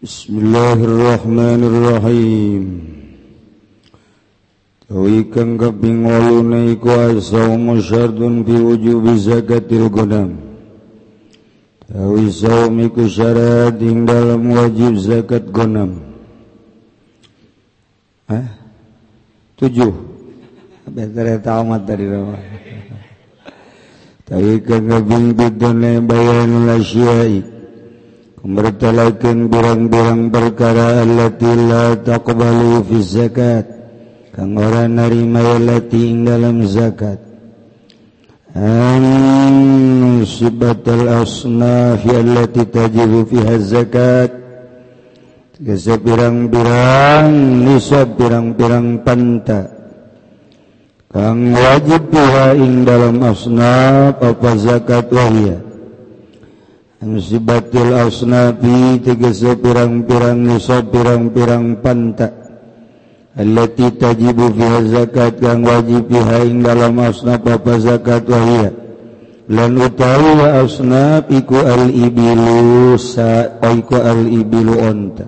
Bismillahirrahmanirrahim. Tawikan kaping waluna iku asawmu syardun fi wujubi zakatil gudam Tawi sawm iku syarat ing dalam wajib zakat gunam Hah? Tujuh? Betere tamat tadi Tawikan kaping bidun bayan lasyai mertalakan birang-birang perkara allatilah taqbalu fi zakat. Kang ora narima allati ing dalam zakat. An sibatal asnaf allati tajibu fiha zakat. Gese birang-birang nisab birang-birang panta. Kang wajib piha ing dalam asnaf apa zakat wahiyah musibatil asnabi tegese pirang-pirang nisa pirang-pirang pantak allati tajibu fiha zakat kang wajib fiha ing dalam asnaf apa zakat wahia. Lan utawi wa asnaf iku al ibilu sa iku al ibilu onta.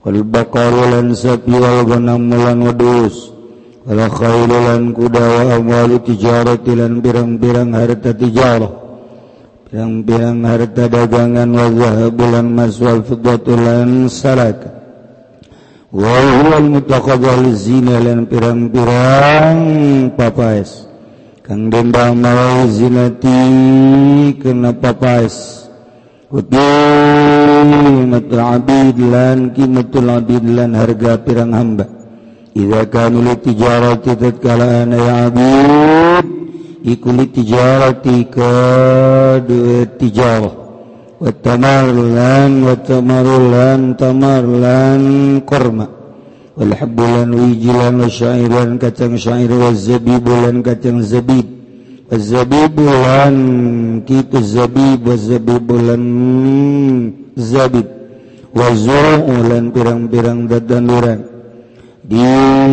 Wal baqaru lan sapi wal ghanam lan wadus. Wal khairu lan kuda wa amwalu tijarati lan pirang-pirang harta tijarah. pirang-pirang harta dagangan wazah bulan maswal fudatulan saraka wawal mutaqabal zina lan pirang-pirang papais. Kang dendam mawai zinati kena papais. Qimatul abid lan qimatul abid lan harga pirang hamba. Idza kanul tijarati tatkala ana ya abid ikuli tijarati ka duit tijarah wa tamarlan wa tamarlan tamarlan korma. Wal habbulan wijilan wa syairan kacang syair wa zabibulan kacang zabib. Wa zabibulan kitu zabib wa zabibulan zabib. Wa zuru'ulan pirang-pirang dadanduran. dilan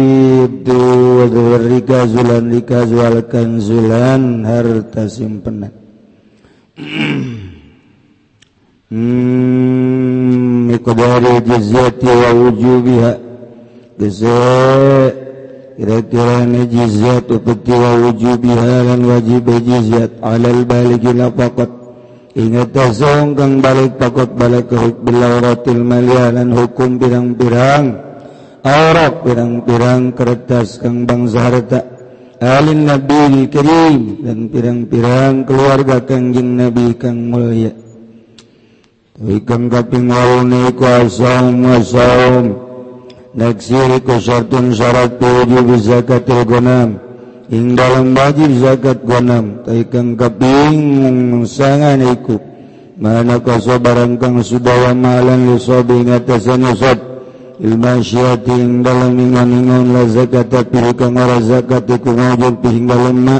dikazualkan Zulan harta simpenan hmm, kira-kirawujubihalan wajib albalkot ingatong balik pakot balik ke bilaurotil Malialan hukum pirang-pirang Arab pirang-pirang kertas kang bangsa Zaharta Alin nabi Kirim dan pirang-pirang keluarga Kangjeng Nabi Kang Mulia. Ikang kaping warune ku asaum wasaum Naksiri ku syartun syarat wujub zakatil gonam Ing dalam wajib zakat gonam Taikang kaping sangan iku Mana kau barang kang sudah malang yusob ingat asan yusob ilmasyati ing dalam ingon-ingon la zakata fihi kang ora zakat iku wajib fihi dalam ma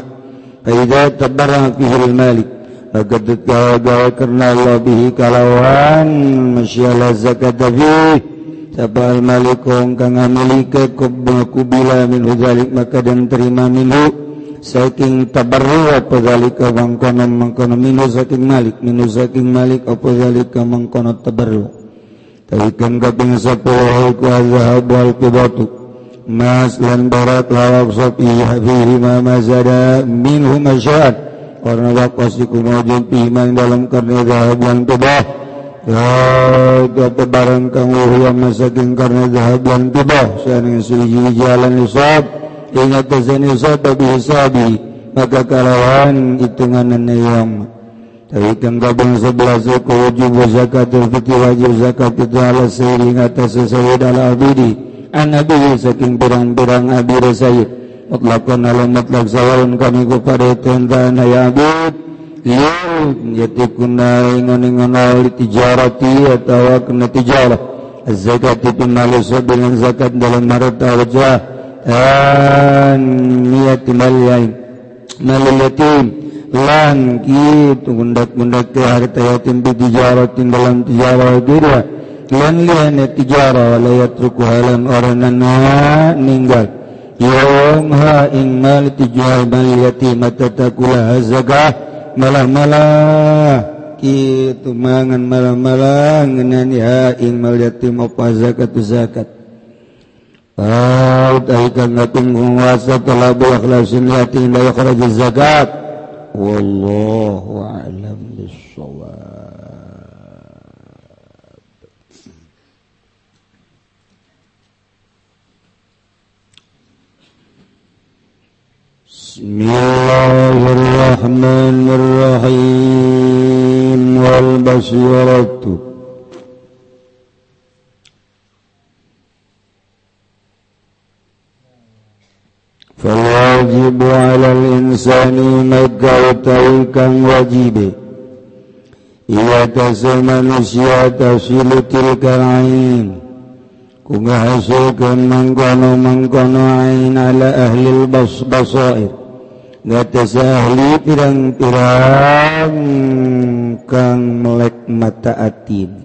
faida tabarra fihi al-malik faqad tawaga karena Allah bihi kalawan masya la zakata fihi al malikong kang amilike kubila min hujalik maka dan terima minhu. Saking tabarru apa zalika mangkono mangkono minhu saking malik. Minhu saking malik apa zalika mangkono tabarru. Taikan kaping sepuluh iku azhab wal qibatu. Mas lan barat lawak sopi hafihi ma mazada minhu masyad Karena wakas dikumajin piman dalam karena zahab yang tebah Ya dapat barang kang yang masakin karena zahab yang tibah. Saning siliji jalan isab Ingat tesan isab tapi isabi Maka kalawan hitungan yang tanggaban sebelah suku wujub zakat fitri wajib zakat itu ala seiring atas sesuai dalam abidi. An abidi saking berang-berang abir saya mutlakun ala mutlak sawarun kami kepada tentana ya abid. Ya yaitu kuna ingon-ingon awli tijarati atau kena tijarah zakat itu malusud dengan zakat dalam marata wajah. An niat mal yain yatim lan gitu gundak-gundak ke harta yatim bi tijaratin dalam tijarah diri lan liane tijarah wala yatruku halan oranana ninggal. Yaum ha ing mal tijarah mal yatim tatakula zakah malah-malah gitu mangan malah-malah ngenani ha ing mal yatim apa zakat. Zakat Tahu tahu kan ngatung penguasa telah berakhlas yatim la yakhraj zakat. والله أعلم بالصواب. بسم الله الرحمن الرحيم. والبصيرة فالواجب على الإنسان maka utawi kang wajib Ia tasa manusia tasilu tilkal ain Kunga hasilkan mangkono mangkono ain ala ahli bas basair ahli pirang-pirang kang melek mata atin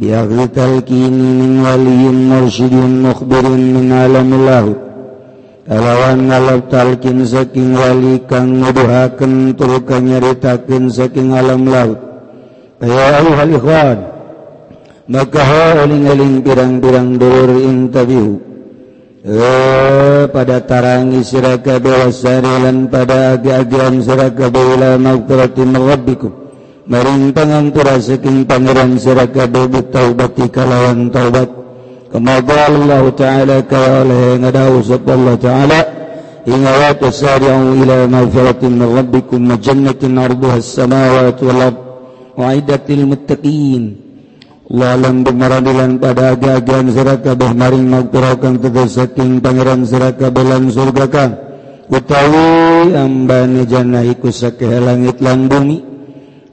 biarwaliunmursyunbirlawan Alawan ngalap talkin saking wali kang nguduhaken tur kang nyaritakeun saking alam laut. Ya ayuhal ikhwan, maka hauling-eling pirang-pirang dulur interview. Eh pada tarangi siraka kabeh pada agi-agian siraka kabeh ila rabbikum. Maring pangantura saking pangeran siraka kabeh bitaubat kalawan taubat. kama Allah ta'ala kawala hengadahu Allah ta'ala inna wa tasari'u ila mafiratin min rabbikum wa jannatin arduha as-samawati wal ard wa'idatil muttaqin Allah alam pada pada agagan sirakabah maring magpurakan tegas saking pangeran sirakabah lan surga ka utawi ambane jannah iku sakeh langit lan bumi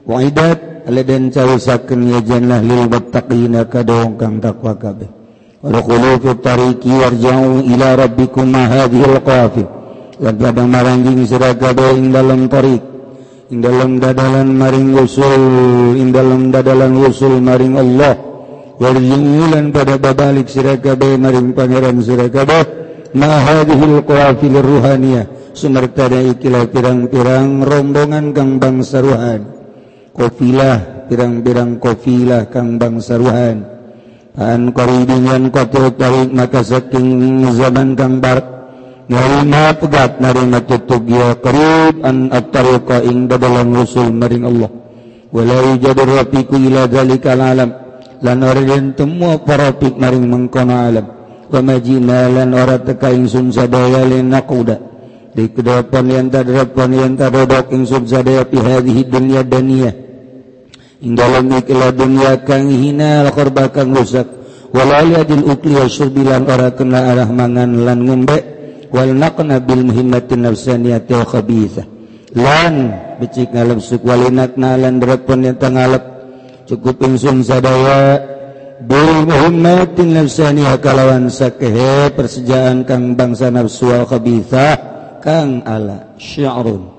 wa'idat aladan cawisakeun ya jannah lil muttaqina kadong kang takwa kabeh Walau fi tariki warja'u ila rabbikum ma hadhil qafil. Lan tiada maranjing siragada ing dalam tarik. Ing dalam dadalan maring usul, ing dalam dadalan usul maring Allah. Warji'u lan pada babalik siragada maring pangeran siragada ma hadhil qafil ruhaniyah. Sumertada ikilah pirang-pirang rombongan kang bangsa ruhan. Kofilah, pirang-pirang kofilah kang bangsa ruhan. an koridingan kotil tarik maka saking zaman kang barat narima pegat narima tutup ya karib an at-tariqa ing dadalang rusul maring Allah. Wala jadur rafiku ila zalikal alam. Lan ora den temu maring mengkono alam. Wa majina lan ora teka ingsun sadaya lin naquda di kedapan yang tadrepon yang tadodok ing sadaya pi hadhihi dunya daniyah Indolangnyakang hina korba kang rusakwaladil bilang ora kena arah mangan lan ngembek. Wal na bil muhimmatin nafsaniyati wa khabitha. Lan becik ngalep sukwalinak nalan berapun yang tangalep cukup insum sadaya. Bil muhimmatin nafsaniyah kalawan sakehe persejaan kang bangsa nafsu wa khabitha. Kang ala sya'run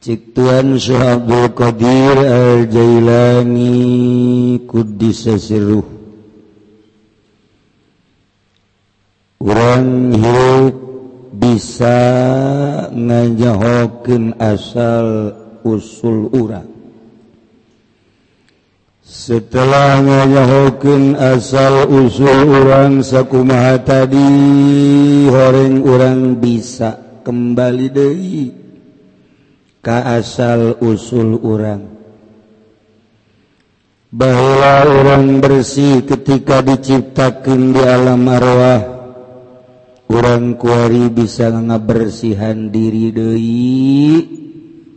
Cituan Syhabul Qadir Al-Jailani Kudisasiruh Urang hirup bisa ngajahokeun asal usul urang. Setelah ngajahokeun asal usul urang sakumaha tadi horeng urang bisa kembali deui. ka asal usul urang. Bahwa orang bersih ketika diciptakan di alam arwah orang kuari bisa ngabersihan diri Dei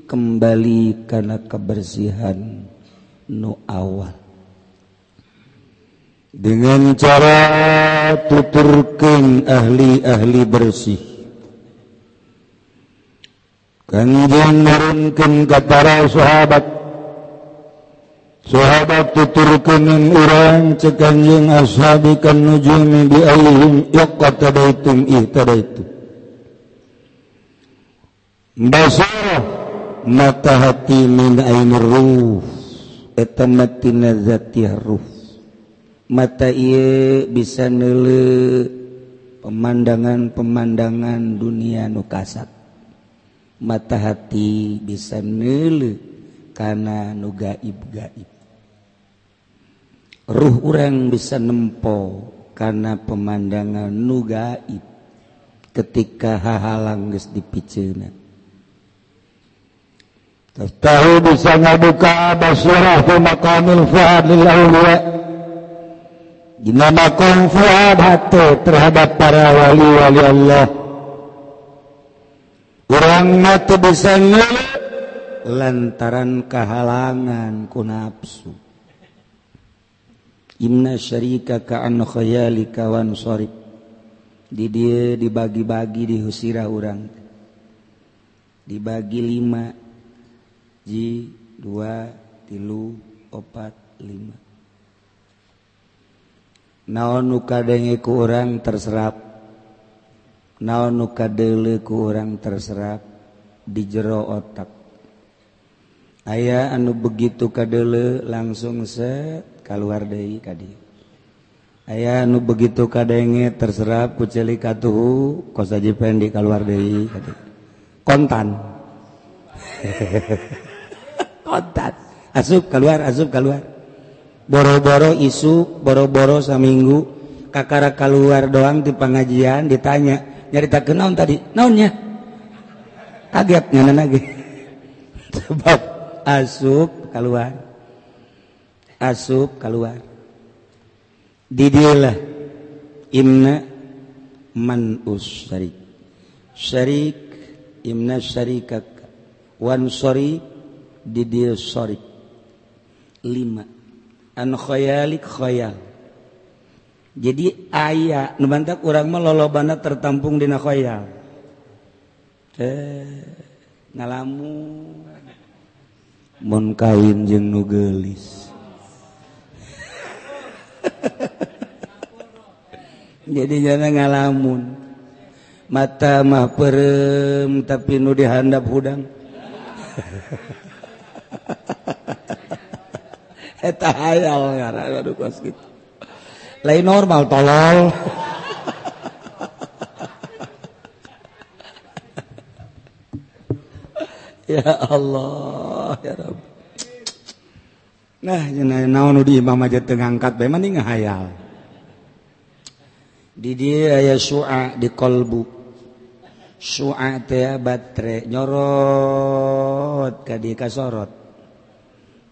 kembali karena kebersihan nu awal. Dengan cara tuturkan ahli-ahli bersih Kanjeng nurunkeun ka para sahabat. Sahabat tuturkeun urang cek kanjeng ashabi kan nujumi bi ayyihim yaqtadaitum ihtadaitum. basara mata hati min ainur ruh eta matina zati ruh. Mata ieu bisa neuleu pemandangan-pemandangan dunia nu kasat. Mata hati bisa nele karena nugaib gaib. Ruh orang bisa nempo karena pemandangan nugaib ketika hahalang geus dipicena. Tahu bisa ngabuka basirah fi maqamil fuad awliya Gimana fuad hati terhadap para wali-wali Allah kurangmat bisa lantaran kehalangan ku nafsu. Imna syarika kaan khayali kawan sorib di dia dibagi-bagi di husira orang dibagi lima. Ji dua tilu opat lima. Naon nu kadenge ku orang terserap. Naon nu kadele ku orang terserap di jero otak. Ayah anu begitu kadele langsung set keluar dari tadi aya nu begitu kadenge terserap kuceli katuhu kos aja pendek keluar dari kontan. Kontan. Asup keluar asup keluar boro-boro isu boro-boro saminggu kakara keluar doang di pengajian ditanya nyarita kenaun tadi. Naonnya? Kaget nyana lagi sebab asup keluar asup keluar didilah imna man usrik syarik. Imna syarikak. Wan sori didil sorik lima. An khayalik khayal. jadi ayah nubantak mah melolobana tertampung di nakhoyal ngalamu. Mon kawin jeng nugelis jadi jangan ngalamun. Mata mah perem tapi nu dihandap hudang. Eta hayal ngaran aduh kos gitu. Lain normal tolol. Ya Allah ya Rabbi nah naon di imam aja ngangkat bae mending ngahayal di dia aya su'a di kolbu. Su'a teh batre nyorot ka kasorot.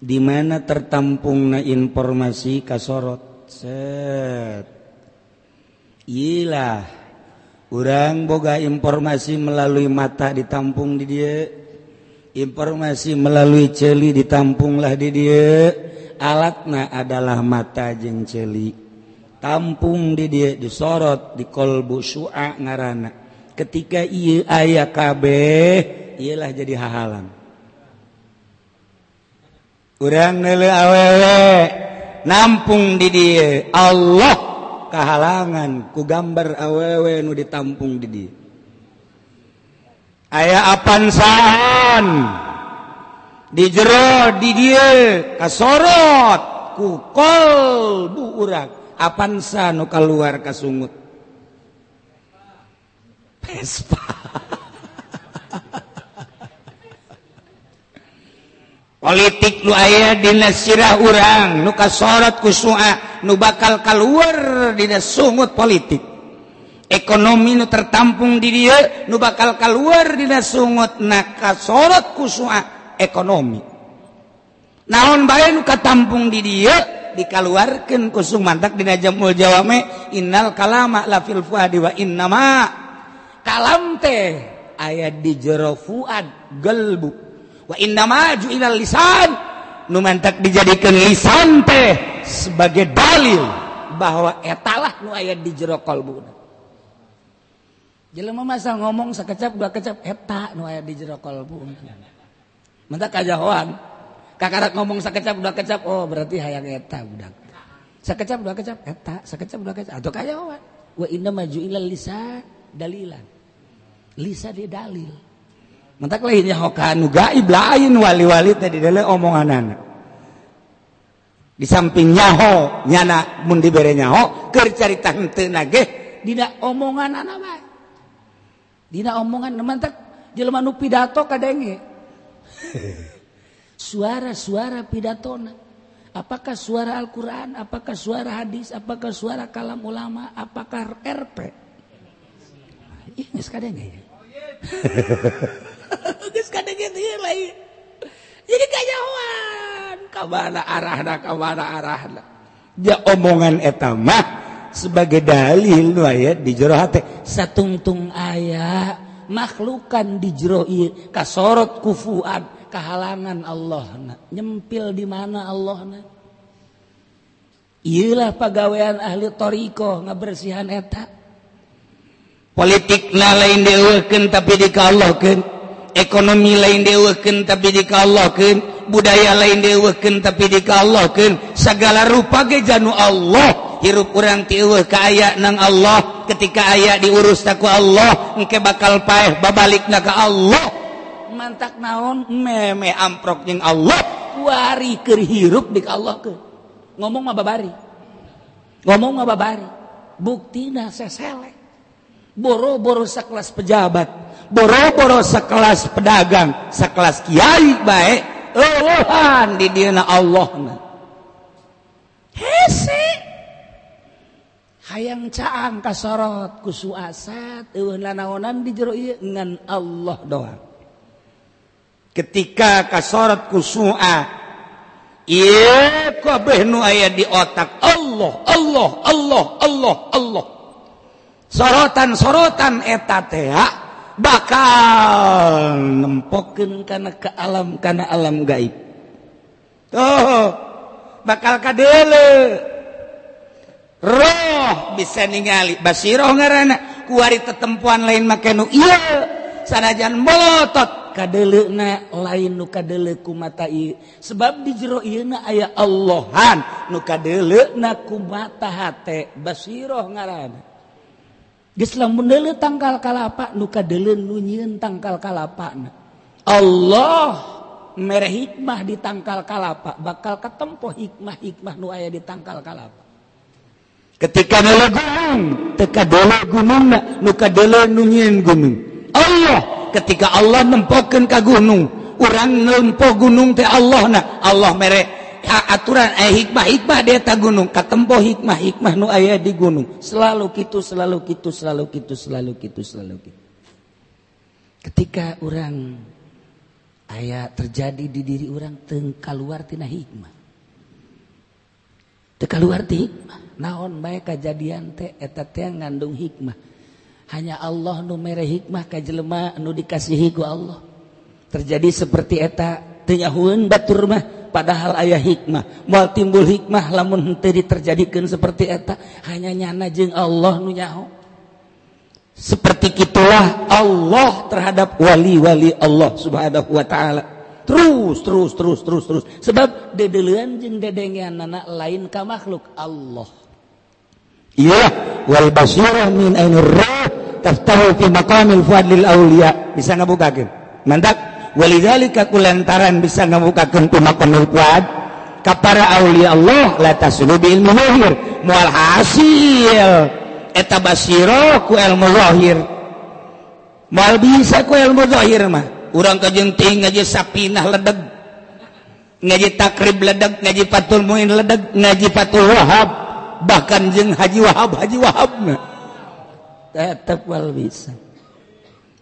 Di mana tertampungna informasi kasorot set. Ilah urang boga informasi melalui mata ditampung di dia informasi melalui celi ditampunglah di dia alatna adalah mata jeng celi. Tampung di dia disorot di kolbu sua ngarana. Ketika iya ayah kabeh ialah jadi hahalan. Urang nele awewe. nampung di dia. Allah. Kehalangan ku gambar awewe nu ditampung di dia. Aya apansan di jero did kasorot. Kukol burak apansa nu keluar kasungut? Vespa. politik lu aya dina sirah urang nu kasorot ku sua nu bakal keluar dina sungut politik. Ekonomi nu tertampung di dia nu bakal keluar dina sungut na kasorot ku sua ekonomi. Naon bae nu katampung di dia dikaluarkeun ku mantak dina jamul jawame innal kalama la fil fuadi wa innama. Kalam teh aya di jero fuad gelbu. Wa innama ju'ilal lisan. Nu mantak dijadikan lisan teh sebagai dalil bahwa etalah nu aya di jero kalbu. Jelema masa ngomong sakecap dua kecap eta nu aya di jero kalbu. Mentak kajahoan. Kakarak ngomong sakecap dua kecap oh berarti hayang eta budak. Sakecap dua kecap eta. Sakecap dua kecap atau kajahoan. Wa maju ilal lisan dalilan. Lisa di dalil mentak lainnya hokanu gaib lain wali-wali tadi dele anak Di samping nyaho nyana mun dibere nyaho keur carita henteu nage dina omongan anak bae. Dina omongan mantak jelema nu pidato kadenge. Suara-suara pidatona. Apakah suara Al-Quran, apakah suara hadis, apakah suara kalam ulama, apakah RP? Ini sekadang oh, ya. jadi kejauhan arah arahna kabana arahna ya omongan etamah sebagai dalil waya di jero hati satungtung ayah makhlukan di jero kasorot kufuan kehalangan Allah na. nyempil di mana Allah na. Iyalah pegawaian ahli toriko ngabersihan eta. Politik na lain dewekan tapi dikalahkan. ekonomi lain deweken tapi jika Allahken budaya lain deweken tapi jika Allahken segala rupa gejanu Allah. Hirup kurang tiwe kayak nang Allah. Ketika aya diurus takku Allah engke bakal paeh babalik na ke Allah. Mantak naon? Meme amprok yang Allah. Kuari kerhirup di Allah ke ngomong mah babari. Ngomong mah babari. Bukti nasa seselek. Boro-boro sekelas pejabat. boro-boro sekelas pedagang sekelas Kyai baik lohan di Dina Allah hayang caang kasorot kusuasat naonan di jero dengan Allah doang. Ketika kasorot kusua Iya kabeh nu aya di otak Allah Allah Allah Allah Allah. Sorotan sorotan eta teh bakal nempokeun karena ke alam karena alam gaib. Tuh bakal kadele. Roh bisa ningali basiroh ngarana. Kuari tetempuan lain make nu iya sanajan molotot kadelena lain nu kadele ku mata ieu. Sebab di jero aya Allahan nu kadelena ku mata hate basiroh ngaranana Islamle tanggal kalapa nuka nunyin tanggal kalapa Allah! Mere hikmah di tanggal kalapa bakal ketempo hikmah hikmah nu aya di tanggal kalapa. Ketika gunung teka gunung nuka nunyin gunung. Allah! Ketika Allah nempoken ka gunung orang nempo gunung teh Allah nah Allah merek aturan eh hikmah hikmah deta gunung. Katempo hikmah hikmah nu ayah di gunung. Selalu gitu selalu gitu selalu gitu selalu gitu selalu gitu ketika orang ayah terjadi di diri orang teng keluar tina hikmah. Teu keluar ti hikmah. Naon bae kajadian teh eta teh ngandung hikmah. Hanya Allah nu mere hikmah ka jelema nu dikasihi ku Allah. Terjadi seperti eta teu nyahueun batur mah. Padahal ayah hikmah. Moal timbul hikmah lamun henteu diterjadikeun seperti eta hanya nyana jeung Allah nu nyaho. Seperti kitulah Allah terhadap wali-wali Allah subhanahu wa ta'ala. Terus terus terus terus terus. Sebab dedelean jeung dedengean anak lain ka makhluk Allah. Iya wal basirah min ainir roh taftahu fi maqamil fadlil aulia bisa ngabukakeun mantap walidzalika kulantaran bisa ngabukakeun tumakonul kuad ka para aulia Allah la tasulu bi ilmu zahir moal hasil. Eta basiro ku ilmu zahir. Moal bisa ku ilmu zahir mah. Urang kajenting ngaji sapinah ledeg ngaji takrib ledeg ngaji fatul muin ledeg ngaji patul wahab bahkan jeng haji wahab haji wahab mah. Tetap moal bisa.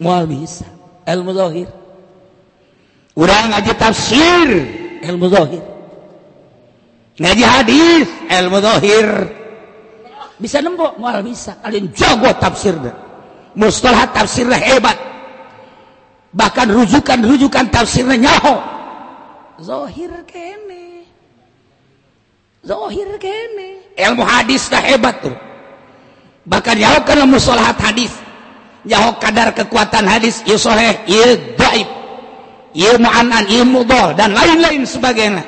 Moal bisa. Ilmu zahir. Urang ngaji tafsir. Ilmu zahir. Ngaji hadis ilmu zahir. Bisa nembok mual bisa. Kalian jago tafsir dah. Mustalah tafsirnya hebat. Bahkan rujukan-rujukan tafsirnya nyaho. Zahir kene. Zahir kene. Ilmu hadis dah hebat tuh. Bahkan jauh karena musolahat hadis. Jauh kadar kekuatan hadis soleh iya gaib muananmudo dan lain-lain sebagainya.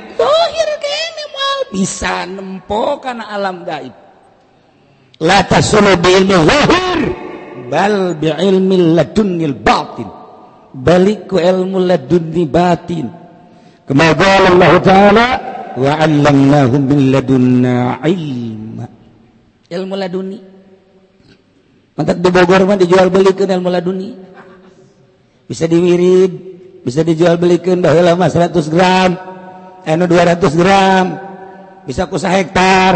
Bisa nempo karena alam gaib. Lata bal bi'ilmi ladunnil batin. Balik ku ilmu ladunni batin. Kama qala Allah taala wa 'allamnahu min ladunna ilma ilmu laduni mantak di Bogor mah dijual belikan ilmu laduni bisa diwirid. bisa dijual belikan bahwa lama 100 gram anu 200 gram. Bisa kusa hektar.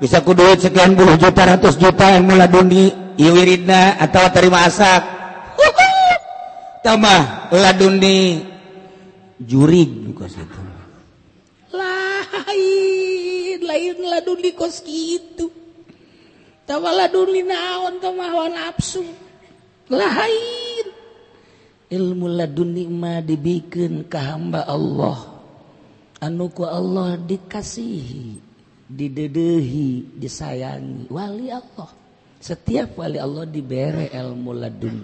Bisa ku duit sekian puluh juta ratus juta yang mula dundi wiridna atau terima asak. Tambah ladundi jurig kos itu. Lain lain ladundi kos gitu. Tambah laduni naon tambah nafsu. Lain. ilmu ladunima dibikin ke hamba Allah anuku Allah dikasihi didedehi disayangi wali Allah setiap wali Allah dibere ilmu ladun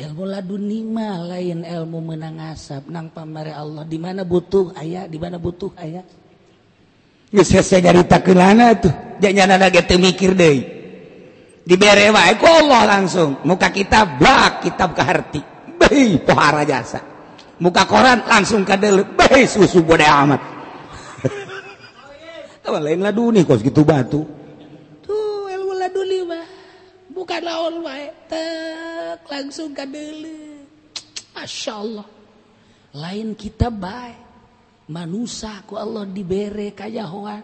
ilmu ladunima lain ilmu menang asap nang pamare Allah di mana butuh ayah di mana butuh ayah Geus saya cerita ke tuh. Jangan ada gitu mikir deh. dibere wae ku Allah langsung. Muka kita blak. Kitab ke harti. Bayi pohara jasa. Muka koran langsung ke dulu bayi susu bodoh amat. Lain laduni kos gitu batu. Tuh ilmu laduni mah bukan lawan wae tek langsung ka Masya Allah lain kita baik manusia ku Allah dibere kayahoan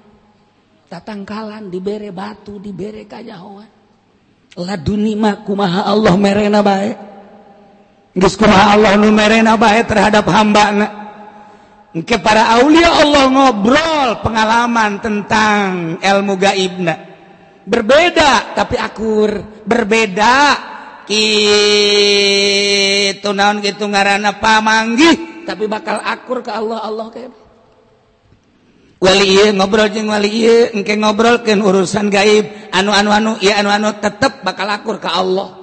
tatangkalan dibere batu dibere kayahoan laduni mah kumaha Allah merena baik kumaha Allah nu merena baik terhadap hamba na ke para Aulia Allah ngobrol pengalaman tentang ilmu gaibna. Berbeda tapi akur. Berbeda. Itu naon gitu ngarana pamanggih tapi bakal akur ke Allah. Allah kayak Wali ngobrol jeung wali engke ngobrolkeun urusan gaib. Anu-anu-anu iya anu-anu tetep bakal akur ke Allah.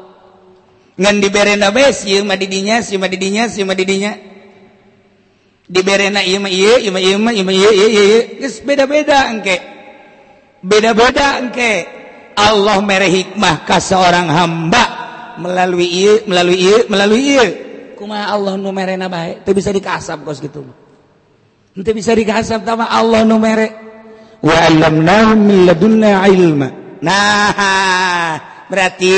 Ngan diberena bes ieu mah didinya si mah didinya si mah didinya. Diberena ieu mah ieu ieu mah ieu mah ieu mah ieu ieu ieu beda-beda engke. Beda-beda engke. Allah mere hikmah ka seorang hamba melalui ieu melalui ieu melalui ieu. Kumaha Allah nu merena bae? Teu bisa dikasap kos kitu mah. Ente bisa dikasap sama Allah nu mere. Wa 'allamnahum min ladunna ilma. Nah, berarti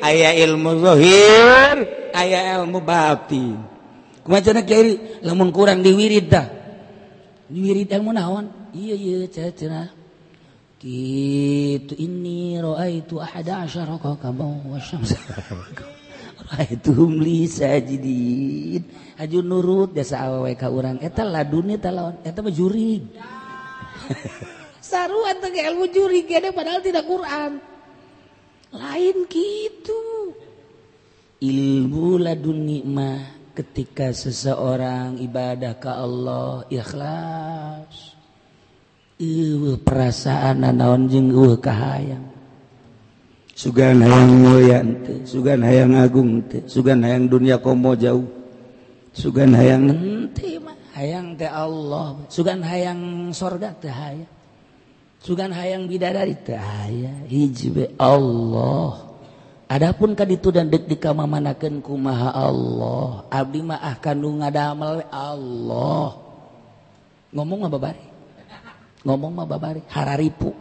aya ilmu zahir, aya ilmu batin. Kumacana kiai lamun kurang diwirid dah. Diwirid ilmu naon? Iya iya cacera. Gitu ini ra'aitu ahada asyara kau wa syamsa. Haju nurut jasa awewe ka urang eta laduni lawan eta mah jurig. Saruan teh ilmu jurig gede padahal tidak Quran. Lain gitu. Ilmu ladun nikmah ketika seseorang ibadah ke Allah ikhlas. Ieu perasaan naon jeung eueuh kahayang. sugan hayang mulian sugan hayang agung te. sugan hayang dunia komo jauh. Sugan hayang nanti mah hayang teh Allah sugan hayang sorga teh hayang sugan hayang bidadari teh hayang hiji be Allah. Adapun kaditu dan dek dikamamanakeun kumaha Allah. Abdi mah ah kandung ngadamel Allah. Ngomong mah babari. Ngomong mah babari. Hararipu.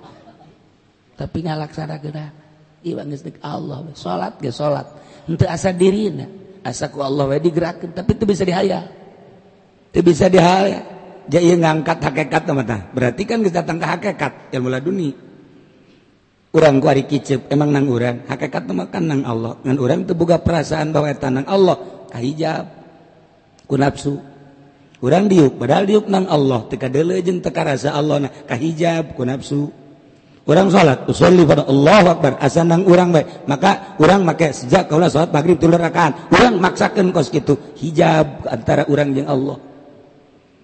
Tapi ngalaksanakeun geus dek Allah salat ge salat henteu asa dirina. Asa ku Allah we digerakkeun tapi teu bisa dihaya teu bisa dihaya jadi ngangkat hakikat mah berarti kan geus datang ke hakikat ilmu laduni orang kuari kicep emang nang orang hakikat makan nang Allah. Ngan orang terbuka perasaan bahwa tanang Allah. Kahijab. Ku nafsu orang diuk padahal diuk nang Allah. Teka dele jeung teka rasa Allah nah. Kahijab ku nafsu orang salat usolli pada Allah Akbar. Asanang orang baik maka orang make sejak kaulah salat maghrib tilu rakaat. Orang maksakeun kos kitu. Hijab antara orang jeung Allah.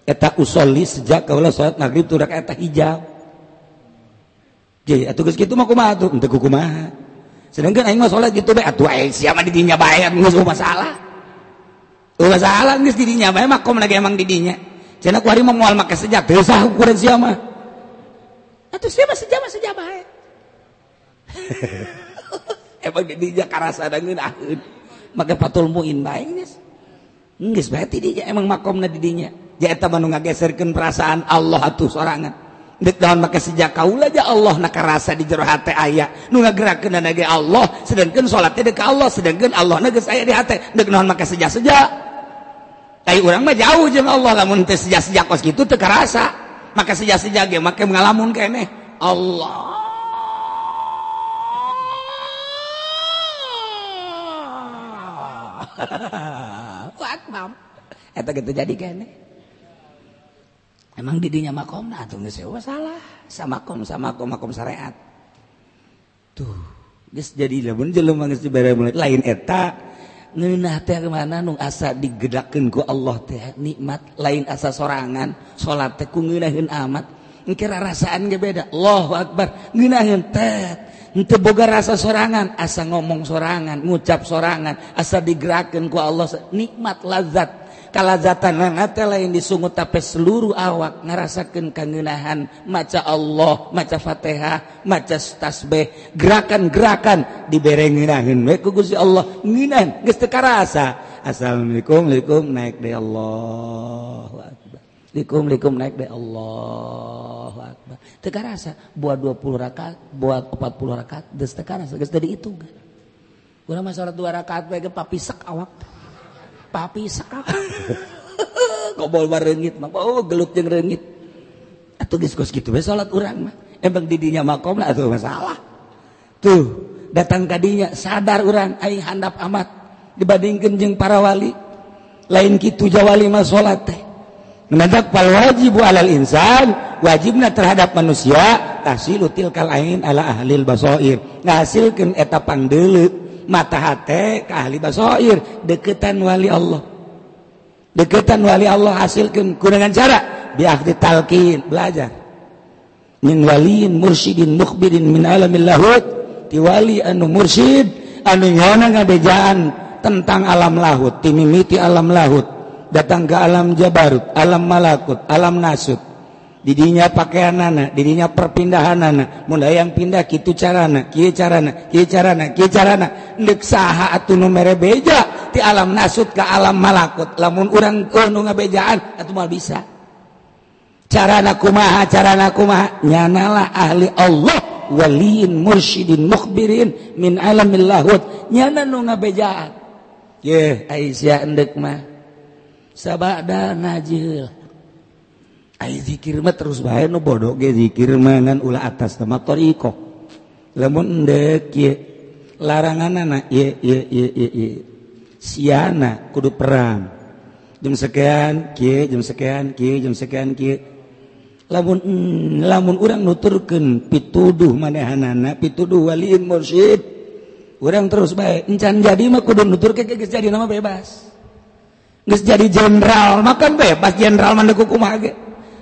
Eta usolli sejak kaulah salat maghrib tilu rakaat. Eta hijab. Jadi atuh geus kitu mah kumaha atuh? Henteu kumaha? Sedangkan aing mah salat gitu bae atuh aing sia mah di dinya bae geus masalah. Oh masalah geus di dinya bae. Mah kom lagi emang di dinya cenah ku hari mah moal make sejak. Teu sah ukuran sia mah. Atuh dia masih jama saja baik. Emang di dinya karasa dangeun aheun. Make patul muin bae geus geus bae di dinya emang makomna di dinya. Ya eta manu ngageserkeun perasaan Allah atuh sorangan. Dek daun maka sejak kaula aja Allah nak karasa di jero hati aya. Nu ngagerakeun ge Allah, sedangkan salatnya dekat Allah, sedangkan Allah na geus aya di hati. Dek daun maka sejak sejak. Kayak orang mah jauh jeung Allah lamun teu sejak sejak kos kitu teu karasa. Maka sejak ge maka ngalamun kene Allah. Wah, Eta gitu jadi kene emang didinya makom nah tuh nggak sewa salah. Sama kom sama kom makom syariat tuh guys jadi lamun jelema geus dibere mulai. Lain eta mana nu asa digedakanku Allah teh nikmat lain asa sorangan. Salat teh ku teku amat. Amatkira rasaan beda. Loh Akbar. Ngahin teh. Ente boga rasa sorangan asa ngomong sorangan ngucap sorangan asa digerakkanku Allah. Nikmat lazat. kalazatan lain disungut tapi seluruh awak ngarasakan kangenahan maca Allah maca fatihah maca tasbih gerakan-gerakan diberenginahin we ku Gusti Allah nginan geus teu karasa assalamualaikum alaikum naik deh Allahu akbar Likum naik deh Allahu akbar. Teu karasa buat 20 rakaat, buat 40 rakaat geus teu karasa, geus teu dihitung. Urang mah salat 2 rakaat bae ge papisek awak. papi saka kobol mah mah oh geluk jeung reungit. Atuh geus kitu we salat urang mah emang di dinya makom lah atuh masalah. Tuh datang kadinya sadar urang aing handap amat. Dibandingkeun jeung para wali lain kitu jawali mah salat teh. Mendadak pal wajib alal insan wajibna terhadap manusia tahsilu tilkal ain ala ahlil basoir ngasilkeun eta pangdeuleut mata hati ke ahli basoir. Deketan wali Allah. Deketan wali Allah hasil kekurangan cara. Biakti talqin. Belajar. Min waliin mursyidin mukbirin min alamil lahut ti wali anu mursyid anu nyona ngadejaan tentang alam lahut timimiti alam lahut datang ke alam jabarut alam malakut alam nasut. didinya pakaian anak dirinya perpindahan anak mulai yang pindah gitu carana ki carana ki carana ki carana. Ndek saha atuh nu mere beja ti alam nasut ke alam malakut. Lamun urang keur nu ngabejaan atuh mal bisa. Carana kumaha carana kumaha? Nyanalah ahli Allah waliin mursyidin mukhbirin min alamil lahut. Nyana nu ngabejaan. Ye Aisyah endek mah. Sabada najil dzikir terus bae nu bodoh ge dzikir mangan ulah atas sama tariqah. Lamun endek ye laranganna ye ye ye ye ye. Siana kudu perang. Jam sekian kieu, jam sekian kieu, jam sekian kieu. Lamun mm, lamun urang nuturkeun pituduh manehanna pituduh waliin mursyid. Urang terus bae encan jadi mah kudu nuturkeun geus jadi nama bebas. Geus jadi jenderal, makan bebas jenderal mandek kumaha ge.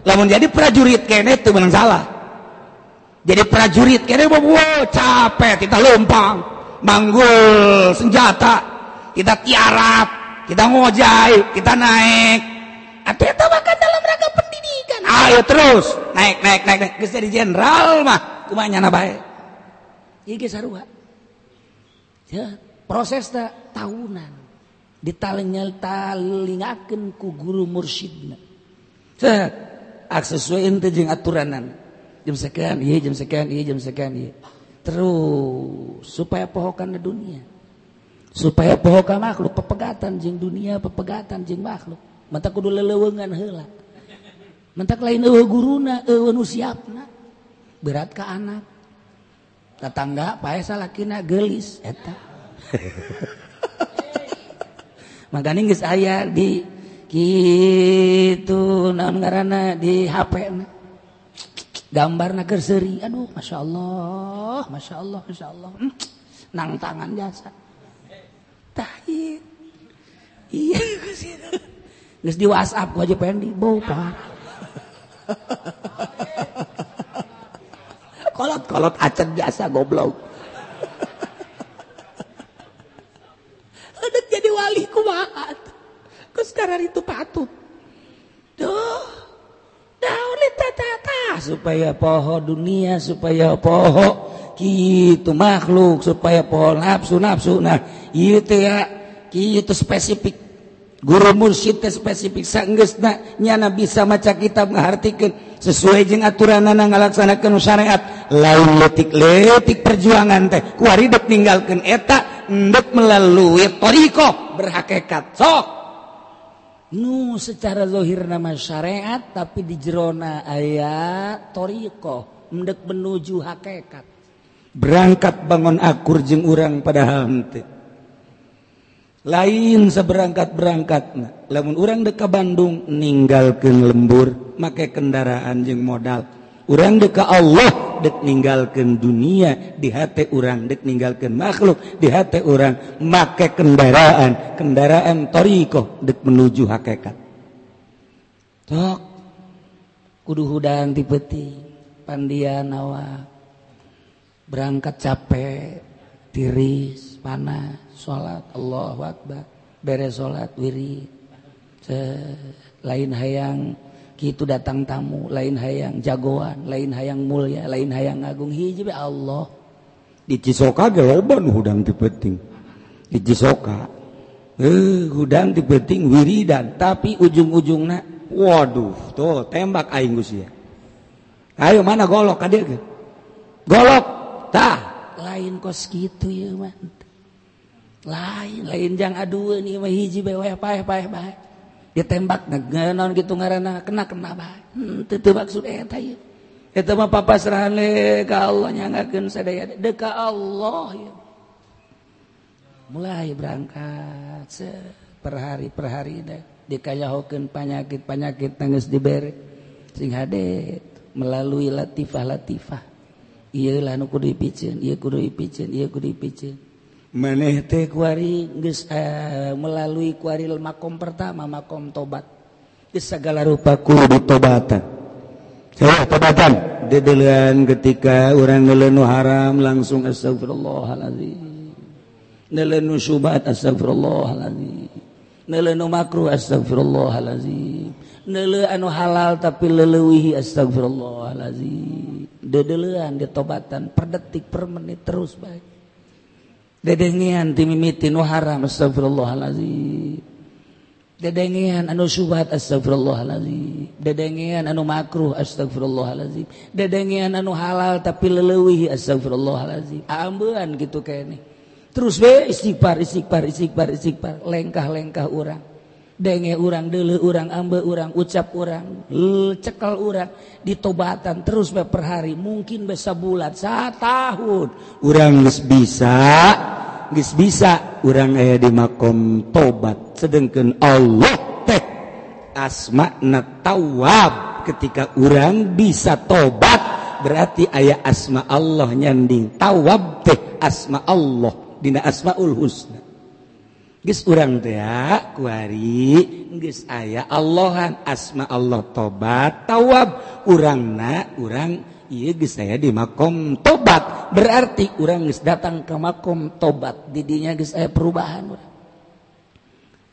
Jadi prajurit kene itu menang salah. Jadi prajurit kene wow, capek kita lompang manggul senjata kita tiarap kita ngojai kita naik. Atau itu bahkan dalam rangka pendidikan. Ayo terus naik naik naik naik. Geus jadi jenderal mah kumanya na bae? Ieu sarua. Ya proses tahunan. Ditalingal talingakeun ku guru mursyidna Set aksesuaiin teh jeung aturanan. Jam sekian, iya jam sekian, iya jam sekian, iya. Terus supaya pohokan di dunia. Supaya pohokan makhluk pepegatan jeung dunia, pepegatan jeung makhluk. Mata kudu lelewengan heula. Mentak lain eueuh guruna, eueuh nu siapna. Berat ka anak. Tetangga pae salakina geulis eta. Makanya geus aya di gitu nana di HP gambar nager seri aduh masya Allah masya Allah masya Allah. Hmm. nang tangan jasa. Tahir iya Nges di WhatsApp gua aja pengen di bopa kolot kolot acan jasa goblok. Ada jadi wali kumaha sekarang itu patuh Duh, daun tata supaya poho dunia supaya poho gitu makhluk supaya poho nafsu nafsu. Nah itu ya. Gitu spesifik. Guru mursyid teh spesifik. Sanggeusna nyana bisa maca kitab ngahartikeun sesuai jeung aturanana ngalaksanakeun syariat. Lain letik-letik perjuangan teh. Kuari dek ninggalkeun eta endek melalui toriko. Berhakikat. Sok. nu secara dhohir nama syariat tapi di jerona ayat thorioh mendek menuju hakekat. Berangkat bangun akur jeng urang padahal henti lain seberangkat berangkat namun urang deka Bandung meninggalkan lembur make kendaraan jeng modal. Urang deka Allah. Dek meninggalkan dunia di hati orang dek meninggalkan makhluk di hati orang make kendaraan kendaraan toriko dek menuju hakikat. Tok kudu hudang tipeti pandian nawa berangkat capek tiris panas salat Allahakbar bere salat wiri lain hayang gitu datang tamu lain hayang jagoan lain hayang mulia lain hayang agung. Hiji Allah. Di Cisoka ge loba nu hudang ti penting di Cisoka. Eh hudang ti penting wiridan. Tapi ujung-ujungna waduh tuh tembak aing geus ayo mana golok ka dieu golok tah. Lain kos kitu ieu mah. Lain lain jang adueun ieu mah. Hiji bae paeh paeh bae ditembak naon gitu ngaranna kena kena hmm, Allah serahan sadaya deka Allah ya. mulai berangkat se per hari deh. Dikayahokeun panyakit panyakit tangis dibere sing hade melalui latifah latifah iyalah nu kudu dipiceun iya kudu dipiceun iya kudu dipiceun maneh teh kuari geus eh, melalui kuari makom pertama makom tobat. Geus segala rupa kudu tobatan saya tobatan. Dedelan ketika orang nelenu haram langsung astagfirullahalazim nelenu syubhat astagfirullahalazim nelenu makruh astagfirullahalazim nele anu halal tapi leleuwihi astagfirullahalazim dedelan ditobatan per detik per menit terus baik. dedengian timimiti nu haram astagfirullahalazim dedengian anu subhat astagfirullahalazim dedengian anu makruh astagfirullahalazim dedengian anu halal tapi leleuwih astagfirullahalazim ambean gitu kene terus be istighfar istighfar istighfar istighfar. Lengkah-lengkah urang. denge urang dulu urang ambe urang ucap urang eh, cekal urang ditobatan terus be per hari mungkin bisa bulat saat tahun urang geus bisa geus bisa urang aya di makom tobat. Sedangkan Allah teh asma'na tawab. Ketika urang bisa tobat berarti aya asma Allah nyanding tawab teh asma Allah dina asmaul husna. Ges urang tea kuari geus aya Allahan asma Allah tobat tawab. Urangna urang ieu geus saya di makom tobat. Berarti urang geus datang ke makom tobat. Didinya geus aya perubahan urang.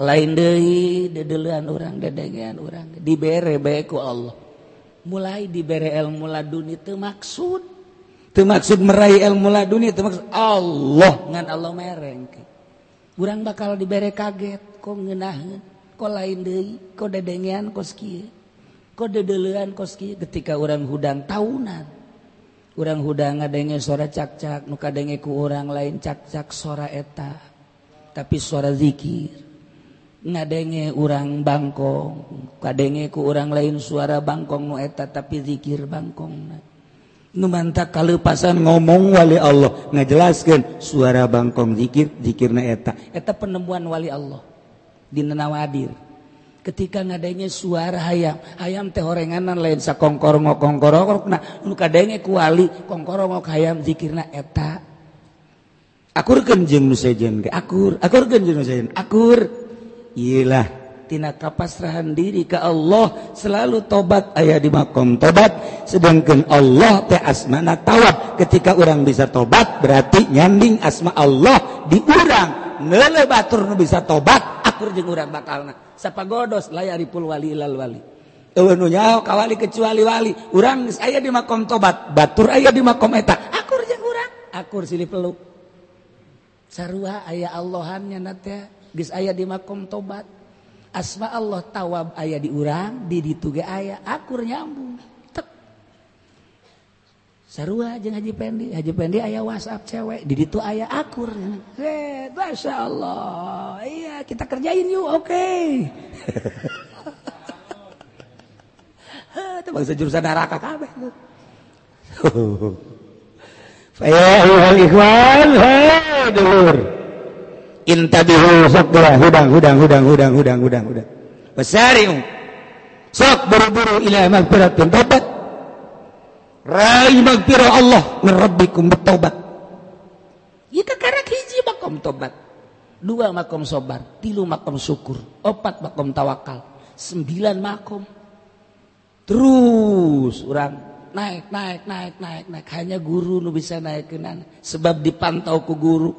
Lain deui dedeulean urang dedengean urang. Dibere bae ku Allah. Mulai dibere ilmu laduni teu maksud. Teu maksud meraih ilmu laduni teu maksud Allah. Ngan Allah merengkeun kurang bakal diberre kaget kok ngenahan kok lain de kok dedengean koski kode dedelean koski ketika orang hudang tahunan orang hudang ngadenge suara cak-cak nuka denge ku orang lain cak-cak suara eta tapi suara dzikir ngadenge orang bangkong kadenge ku orang lain suara bangkong nu eta tapi dzikir bangkong na. numanta kalepasan ngomong wali Allah. Ngajelaskan suara bangkong dzikir zikirna eta. Eta penemuan wali Allah. Di nenawadir ketika ngadanya suara hayam hayam teh horenganan lain sakongkorongok kongkorongok nah nu kadenge kuali kongkorongok hayam zikirna eta. Akur kenjeng nu sejen ge? Akur. Akur kenjeng nu sejen? Akur. Iyalah tina kapasrahan diri ke Allah selalu tobat. Ayah di makom tobat. Sedangkan Allah teh asmana tawab. Ketika orang bisa tobat berarti nyanding asma Allah diurang. Nele batur nu bisa tobat akur jeung urang bakalna. Sapagodos layaripul wali ilal wali. Eueuh nyaho kawali kecuali wali. Urang geus aya di makom tobat batur aya di makom eta. Akur jeung urang. Akur silih peluk. Sarua aya Allahannya na teh geus aya di makom tobat. Asma Allah tawab ayah diurang di dituge ayah akur nyambung. Tek. Sarua jeung haji pendi. Haji pendi ayah whatsapp cewek di ditu ayah akur. Eh masya Allah. Iya kita kerjain yuk oke. Okay. itu bangsa jurusan neraka kabeh Fa ikhwan, hai dulur. Intabihu sok geura hudang hudang hudang hudang hudang hudang hudang. Basari'u. Sok buru-buru ila magfiratin tobat. Rai magfirah Allah min rabbikum bertobat. Itu karena hiji makom tobat. Dua makom sobar, tilu makom syukur, opat makom tawakal, sembilan makom. Terus orang naik naik naik naik naik hanya guru nu bisa naik sebab dipantau ku guru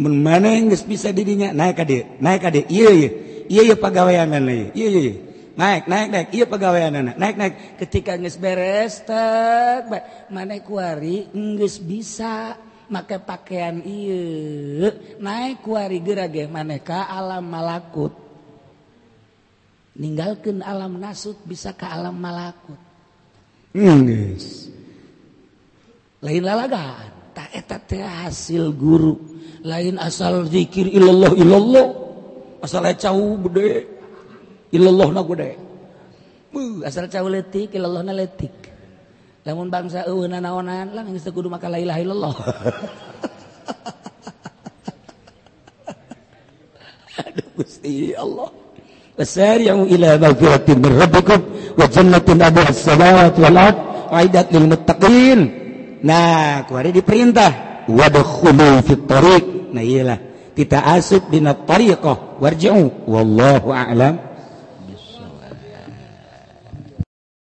mana bisa dirinya? Naik adik naik adik iya iya. Iya iya pegawaian iya iya iya. Naik naik naik. Iya pegawaian anak naik naik. Ketika nges beres tak mana kuari? Nges bisa. Make pakaian iya. Naik kuari gerage maneka alam malakut. Ninggalkan alam nasut bisa ke alam malakut. Nges lain lalagaan. hasil guru. Lain asal dzikir illallah illallah asal cau gede. Illallah na gede. Asal cau letik illallah na letik lamun bangsa eueunan naonan lang geus kudu maka la ilaha illallah. Aduh gusti Allah. Wasari'u ila maghfiratin min rabbikum wa jannatin من as-samawati wal ard aidat lil muttaqin. nah kuari diperintah wadkhulu fit tariq. Nah iyalah. Kita asub dina tariqah. Warji'u. Wallahu a'lam.